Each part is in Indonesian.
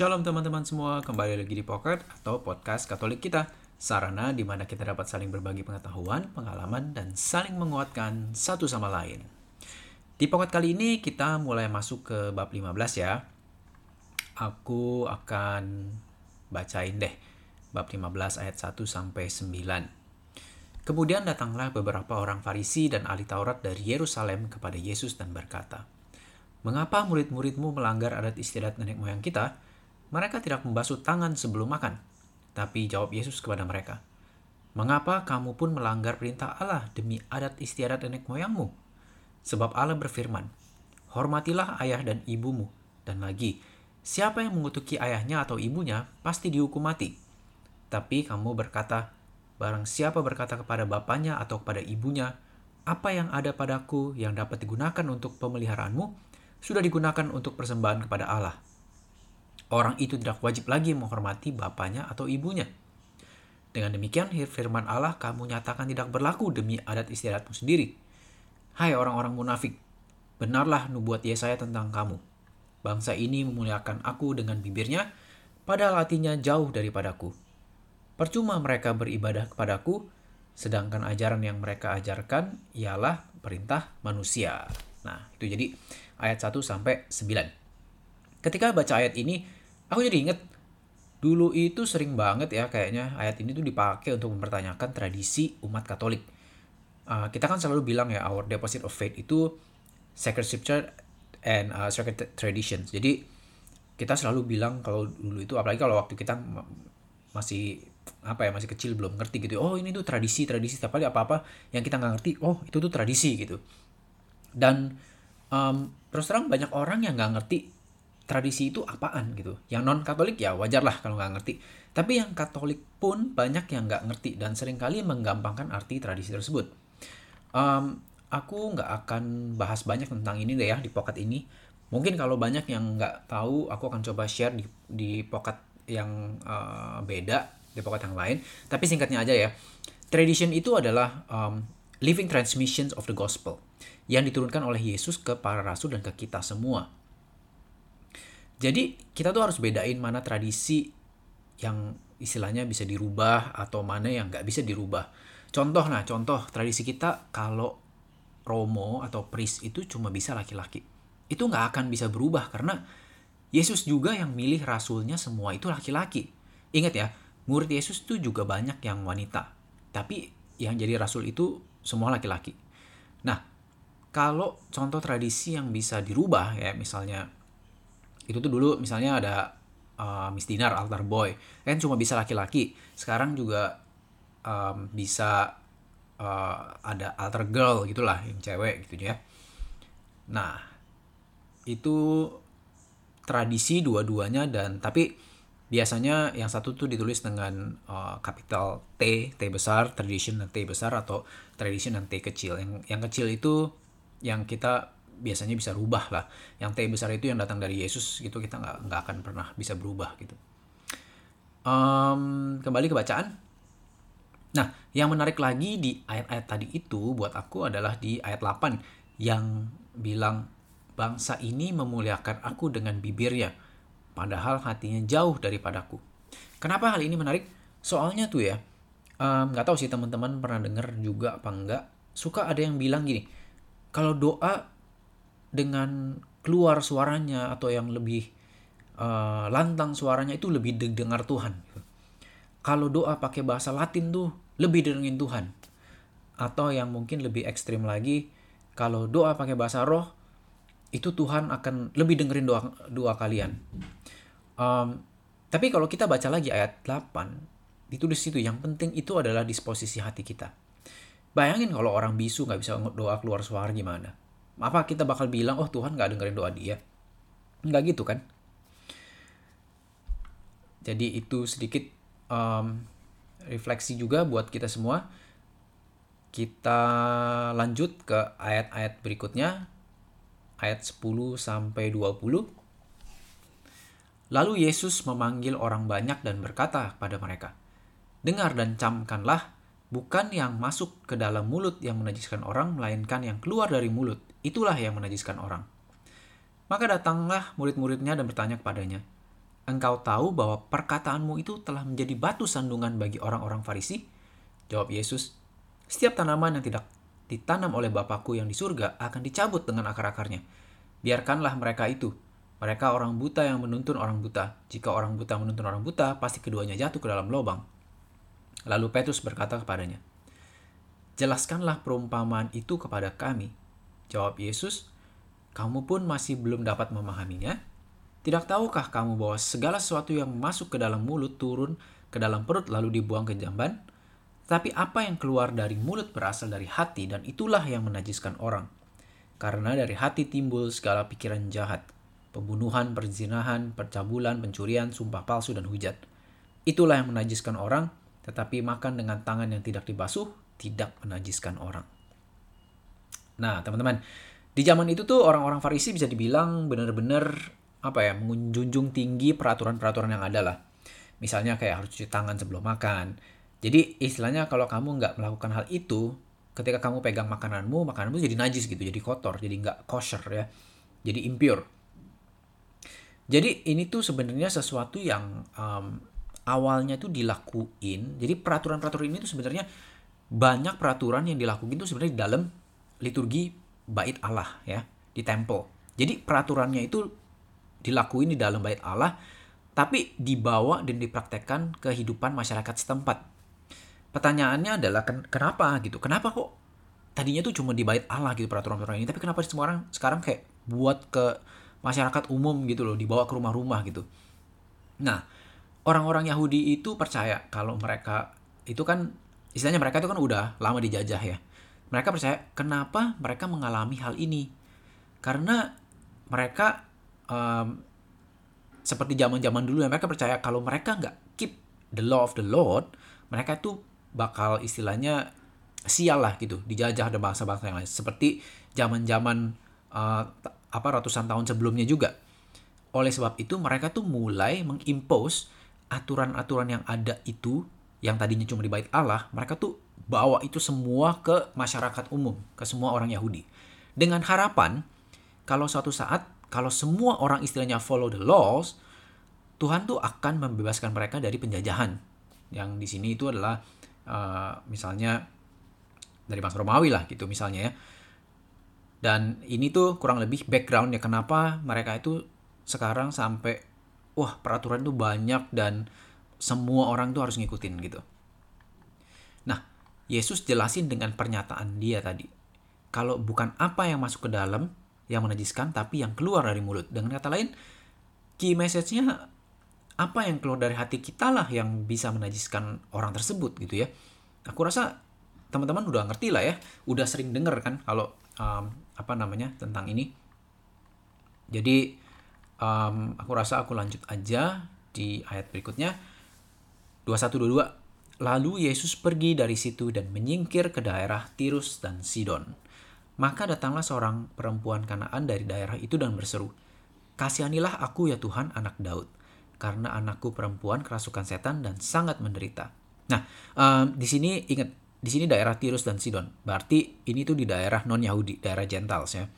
Shalom teman-teman semua, kembali lagi di Pocket atau podcast Katolik kita. Sarana di mana kita dapat saling berbagi pengetahuan, pengalaman, dan saling menguatkan satu sama lain. Di Pocket kali ini kita mulai masuk ke bab 15 ya. Aku akan bacain deh bab 15 ayat 1 sampai 9. Kemudian datanglah beberapa orang Farisi dan ahli Taurat dari Yerusalem kepada Yesus dan berkata, Mengapa murid-muridmu melanggar adat istiadat nenek moyang kita? Mereka tidak membasuh tangan sebelum makan. Tapi jawab Yesus kepada mereka, Mengapa kamu pun melanggar perintah Allah demi adat istiadat nenek moyangmu? Sebab Allah berfirman, Hormatilah ayah dan ibumu. Dan lagi, siapa yang mengutuki ayahnya atau ibunya pasti dihukum mati. Tapi kamu berkata, Barang siapa berkata kepada bapaknya atau kepada ibunya, apa yang ada padaku yang dapat digunakan untuk pemeliharaanmu, sudah digunakan untuk persembahan kepada Allah. Orang itu tidak wajib lagi menghormati bapaknya atau ibunya. Dengan demikian, firman Allah kamu nyatakan tidak berlaku demi adat istiadatmu sendiri. Hai orang-orang munafik, benarlah nubuat Yesaya tentang kamu. Bangsa ini memuliakan aku dengan bibirnya, padahal hatinya jauh daripadaku. Percuma mereka beribadah kepadaku, sedangkan ajaran yang mereka ajarkan ialah perintah manusia. Nah, itu jadi ayat 1 sampai 9. Ketika baca ayat ini, aku jadi inget dulu itu sering banget ya kayaknya ayat ini tuh dipakai untuk mempertanyakan tradisi umat Katolik. Uh, kita kan selalu bilang ya our deposit of faith itu sacred scripture and uh, sacred traditions. Jadi kita selalu bilang kalau dulu itu apalagi kalau waktu kita masih apa ya masih kecil belum ngerti gitu oh ini tuh tradisi tradisi tapi apa apa yang kita nggak ngerti oh itu tuh tradisi gitu dan um, terus terang banyak orang yang nggak ngerti tradisi itu apaan gitu. Yang non Katolik ya wajar lah kalau nggak ngerti. Tapi yang Katolik pun banyak yang nggak ngerti dan sering kali menggampangkan arti tradisi tersebut. Um, aku nggak akan bahas banyak tentang ini deh ya di pocket ini. Mungkin kalau banyak yang nggak tahu, aku akan coba share di di pocket yang uh, beda di pocket yang lain. Tapi singkatnya aja ya, tradition itu adalah um, living transmissions of the gospel yang diturunkan oleh Yesus ke para rasul dan ke kita semua. Jadi kita tuh harus bedain mana tradisi yang istilahnya bisa dirubah atau mana yang nggak bisa dirubah. Contoh nah, contoh tradisi kita kalau Romo atau priest itu cuma bisa laki-laki. Itu nggak akan bisa berubah karena Yesus juga yang milih rasulnya semua itu laki-laki. Ingat ya, murid Yesus itu juga banyak yang wanita. Tapi yang jadi rasul itu semua laki-laki. Nah, kalau contoh tradisi yang bisa dirubah ya misalnya itu tuh dulu misalnya ada uh, Miss Dinar altar boy. Kan cuma bisa laki-laki. Sekarang juga um, bisa uh, ada altar girl gitulah yang cewek gitu ya. Nah itu tradisi dua-duanya dan tapi biasanya yang satu tuh ditulis dengan uh, kapital T T besar tradition dan T besar atau tradition dan T kecil. Yang yang kecil itu yang kita biasanya bisa rubah lah. Yang T besar itu yang datang dari Yesus gitu kita nggak nggak akan pernah bisa berubah gitu. Um, kembali ke bacaan. Nah, yang menarik lagi di ayat-ayat tadi itu buat aku adalah di ayat 8 yang bilang bangsa ini memuliakan aku dengan bibirnya, padahal hatinya jauh daripadaku. Kenapa hal ini menarik? Soalnya tuh ya, nggak um, tahu sih teman-teman pernah dengar juga apa enggak, suka ada yang bilang gini, kalau doa dengan keluar suaranya atau yang lebih uh, lantang suaranya itu lebih didengar Tuhan. Kalau doa pakai bahasa Latin tuh lebih didengerin Tuhan. Atau yang mungkin lebih ekstrim lagi, kalau doa pakai bahasa roh, itu Tuhan akan lebih dengerin doa doa kalian. Um, tapi kalau kita baca lagi ayat 8, ditulis situ yang penting itu adalah disposisi hati kita. Bayangin kalau orang bisu nggak bisa doa keluar suara gimana? Apa kita bakal bilang, oh Tuhan nggak dengerin doa dia? Nggak gitu kan? Jadi itu sedikit um, refleksi juga buat kita semua. Kita lanjut ke ayat-ayat berikutnya. Ayat 10 sampai 20. Lalu Yesus memanggil orang banyak dan berkata kepada mereka, Dengar dan camkanlah bukan yang masuk ke dalam mulut yang menajiskan orang, melainkan yang keluar dari mulut. Itulah yang menajiskan orang. Maka datanglah murid-muridnya dan bertanya kepadanya, engkau tahu bahwa perkataanmu itu telah menjadi batu sandungan bagi orang-orang Farisi? Jawab Yesus, setiap tanaman yang tidak ditanam oleh Bapakku yang di surga akan dicabut dengan akar-akarnya. Biarkanlah mereka itu. Mereka orang buta yang menuntun orang buta. Jika orang buta menuntun orang buta, pasti keduanya jatuh ke dalam lubang. Lalu Petrus berkata kepadanya, Jelaskanlah perumpamaan itu kepada kami. Jawab Yesus, kamu pun masih belum dapat memahaminya? Tidak tahukah kamu bahwa segala sesuatu yang masuk ke dalam mulut turun ke dalam perut lalu dibuang ke jamban? Tapi apa yang keluar dari mulut berasal dari hati dan itulah yang menajiskan orang. Karena dari hati timbul segala pikiran jahat, pembunuhan, perzinahan, percabulan, pencurian, sumpah palsu, dan hujat. Itulah yang menajiskan orang, tetapi makan dengan tangan yang tidak dibasuh tidak menajiskan orang. Nah, teman-teman, di zaman itu tuh orang-orang Farisi bisa dibilang benar-benar apa ya, menjunjung tinggi peraturan-peraturan yang ada lah. Misalnya kayak harus cuci tangan sebelum makan. Jadi istilahnya kalau kamu nggak melakukan hal itu, ketika kamu pegang makananmu, makananmu jadi najis gitu, jadi kotor, jadi nggak kosher ya, jadi impure. Jadi ini tuh sebenarnya sesuatu yang um, awalnya tuh dilakuin. Jadi peraturan-peraturan ini tuh sebenarnya banyak peraturan yang dilakukan itu sebenarnya di dalam liturgi bait Allah ya di temple. Jadi peraturannya itu dilakuin di dalam bait Allah tapi dibawa dan dipraktekkan kehidupan masyarakat setempat. Pertanyaannya adalah ken kenapa gitu? Kenapa kok tadinya tuh cuma di bait Allah gitu peraturan-peraturan ini, tapi kenapa semua orang sekarang kayak buat ke masyarakat umum gitu loh, dibawa ke rumah-rumah gitu. Nah, orang-orang Yahudi itu percaya kalau mereka itu kan istilahnya mereka itu kan udah lama dijajah ya. Mereka percaya kenapa mereka mengalami hal ini? Karena mereka um, seperti zaman-zaman dulu ya mereka percaya kalau mereka nggak keep the law of the Lord, mereka itu bakal istilahnya sial lah gitu, dijajah ada bangsa-bangsa yang lain. Seperti zaman-zaman uh, apa ratusan tahun sebelumnya juga. Oleh sebab itu mereka tuh mulai mengimpose aturan-aturan yang ada itu yang tadinya cuma di bait Allah, mereka tuh bawa itu semua ke masyarakat umum, ke semua orang Yahudi. Dengan harapan kalau suatu saat kalau semua orang istilahnya follow the laws, Tuhan tuh akan membebaskan mereka dari penjajahan. Yang di sini itu adalah uh, misalnya dari bangsa Romawi lah gitu misalnya ya. Dan ini tuh kurang lebih background ya kenapa mereka itu sekarang sampai wah peraturan tuh banyak dan semua orang tuh harus ngikutin gitu. Nah, Yesus jelasin dengan pernyataan dia tadi. Kalau bukan apa yang masuk ke dalam yang menajiskan, tapi yang keluar dari mulut. Dengan kata lain, key message-nya apa yang keluar dari hati kita lah yang bisa menajiskan orang tersebut gitu ya. Aku rasa teman-teman udah ngerti lah ya, udah sering denger kan kalau um, apa namanya tentang ini. Jadi um, aku rasa aku lanjut aja di ayat berikutnya. 2122 lalu Yesus pergi dari situ dan menyingkir ke daerah Tirus dan Sidon. Maka datanglah seorang perempuan Kanaan dari daerah itu dan berseru kasihanilah aku ya Tuhan anak Daud karena anakku perempuan kerasukan setan dan sangat menderita. Nah um, di sini ingat di sini daerah Tirus dan Sidon. Berarti ini tuh di daerah non Yahudi daerah Gentiles ya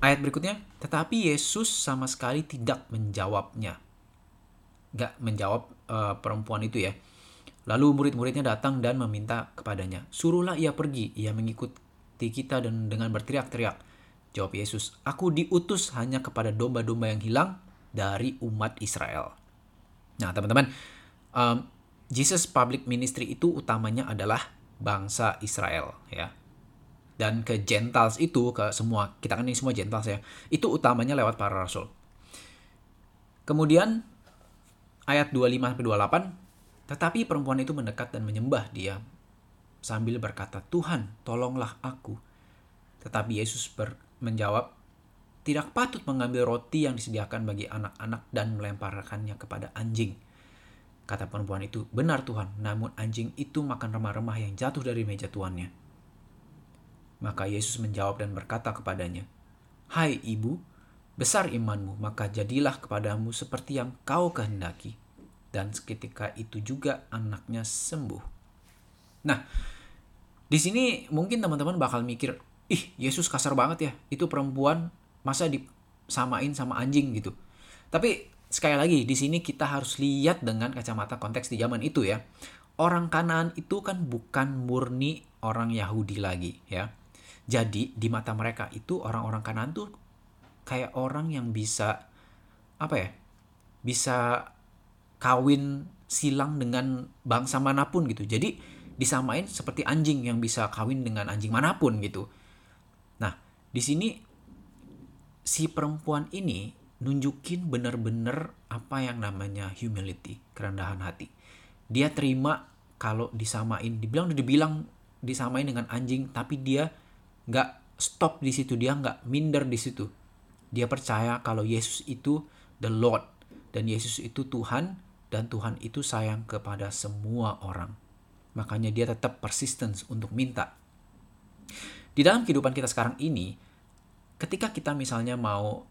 Ayat berikutnya, tetapi Yesus sama sekali tidak menjawabnya. Gak menjawab uh, perempuan itu ya. Lalu murid-muridnya datang dan meminta kepadanya, suruhlah ia pergi, ia mengikuti kita dan dengan berteriak-teriak. Jawab Yesus, aku diutus hanya kepada domba-domba yang hilang dari umat Israel. Nah teman-teman, um, Jesus public ministry itu utamanya adalah bangsa Israel ya dan ke Gentiles itu ke semua kita kan ini semua Gentiles ya itu utamanya lewat para rasul. Kemudian ayat 25 sampai 28 tetapi perempuan itu mendekat dan menyembah dia sambil berkata Tuhan tolonglah aku. Tetapi Yesus ber, menjawab tidak patut mengambil roti yang disediakan bagi anak-anak dan melemparkannya kepada anjing. Kata perempuan itu benar Tuhan namun anjing itu makan remah-remah yang jatuh dari meja tuannya maka Yesus menjawab dan berkata kepadanya, Hai ibu, besar imanmu, maka jadilah kepadamu seperti yang kau kehendaki. Dan seketika itu juga anaknya sembuh. Nah, di sini mungkin teman-teman bakal mikir, ih Yesus kasar banget ya, itu perempuan masa disamain sama anjing gitu. Tapi sekali lagi di sini kita harus lihat dengan kacamata konteks di zaman itu ya. Orang Kanaan itu kan bukan murni orang Yahudi lagi ya. Jadi di mata mereka itu orang-orang Kanaan tuh kayak orang yang bisa apa ya? Bisa kawin silang dengan bangsa mana pun gitu. Jadi disamain seperti anjing yang bisa kawin dengan anjing mana pun gitu. Nah, di sini si perempuan ini nunjukin bener-bener apa yang namanya humility, kerendahan hati. Dia terima kalau disamain, dibilang udah dibilang disamain dengan anjing, tapi dia nggak stop di situ, dia nggak minder di situ. Dia percaya kalau Yesus itu the Lord dan Yesus itu Tuhan dan Tuhan itu sayang kepada semua orang. Makanya dia tetap persistence untuk minta. Di dalam kehidupan kita sekarang ini, ketika kita misalnya mau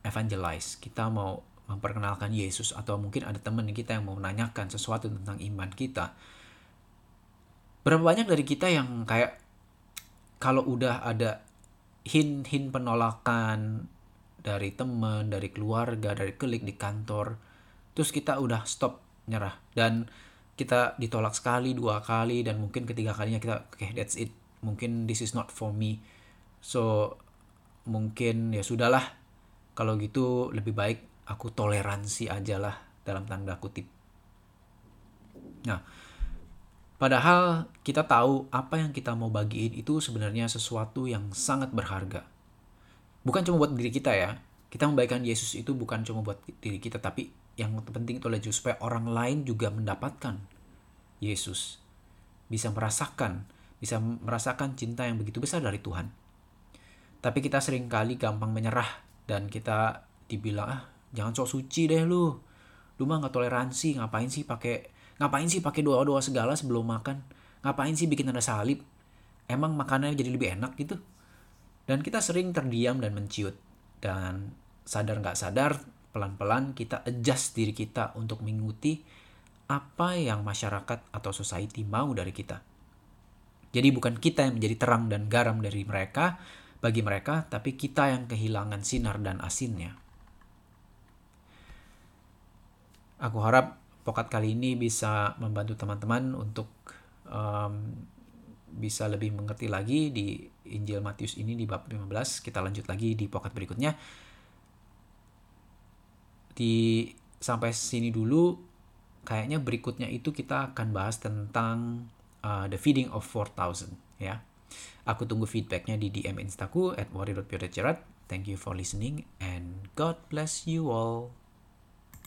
evangelize, kita mau memperkenalkan Yesus atau mungkin ada teman kita yang mau menanyakan sesuatu tentang iman kita. Berapa banyak dari kita yang kayak kalau udah ada hint-hint penolakan dari teman, dari keluarga, dari klik di kantor, terus kita udah stop nyerah dan kita ditolak sekali, dua kali dan mungkin ketiga kalinya kita oke okay, that's it. Mungkin this is not for me. So mungkin ya sudahlah kalau gitu lebih baik aku toleransi aja lah dalam tanda kutip nah padahal kita tahu apa yang kita mau bagiin itu sebenarnya sesuatu yang sangat berharga. Bukan cuma buat diri kita ya. Kita membagikan Yesus itu bukan cuma buat diri kita tapi yang penting itu adalah supaya orang lain juga mendapatkan Yesus. Bisa merasakan bisa merasakan cinta yang begitu besar dari Tuhan. Tapi kita sering kali gampang menyerah dan kita dibilang ah jangan sok suci deh lu. Lu mah nggak toleransi, ngapain sih pakai ngapain sih pakai doa-doa segala sebelum makan? Ngapain sih bikin tanda salib? Emang makanannya jadi lebih enak gitu? Dan kita sering terdiam dan menciut. Dan sadar nggak sadar, pelan-pelan kita adjust diri kita untuk mengikuti apa yang masyarakat atau society mau dari kita. Jadi bukan kita yang menjadi terang dan garam dari mereka, bagi mereka, tapi kita yang kehilangan sinar dan asinnya. Aku harap pokat kali ini bisa membantu teman-teman untuk um, bisa lebih mengerti lagi di Injil Matius ini di bab 15. Kita lanjut lagi di pokat berikutnya. Di sampai sini dulu kayaknya berikutnya itu kita akan bahas tentang uh, the feeding of 4000 ya. Aku tunggu feedbacknya di DM Instaku at warrior.pio.cerat. Thank you for listening and God bless you all.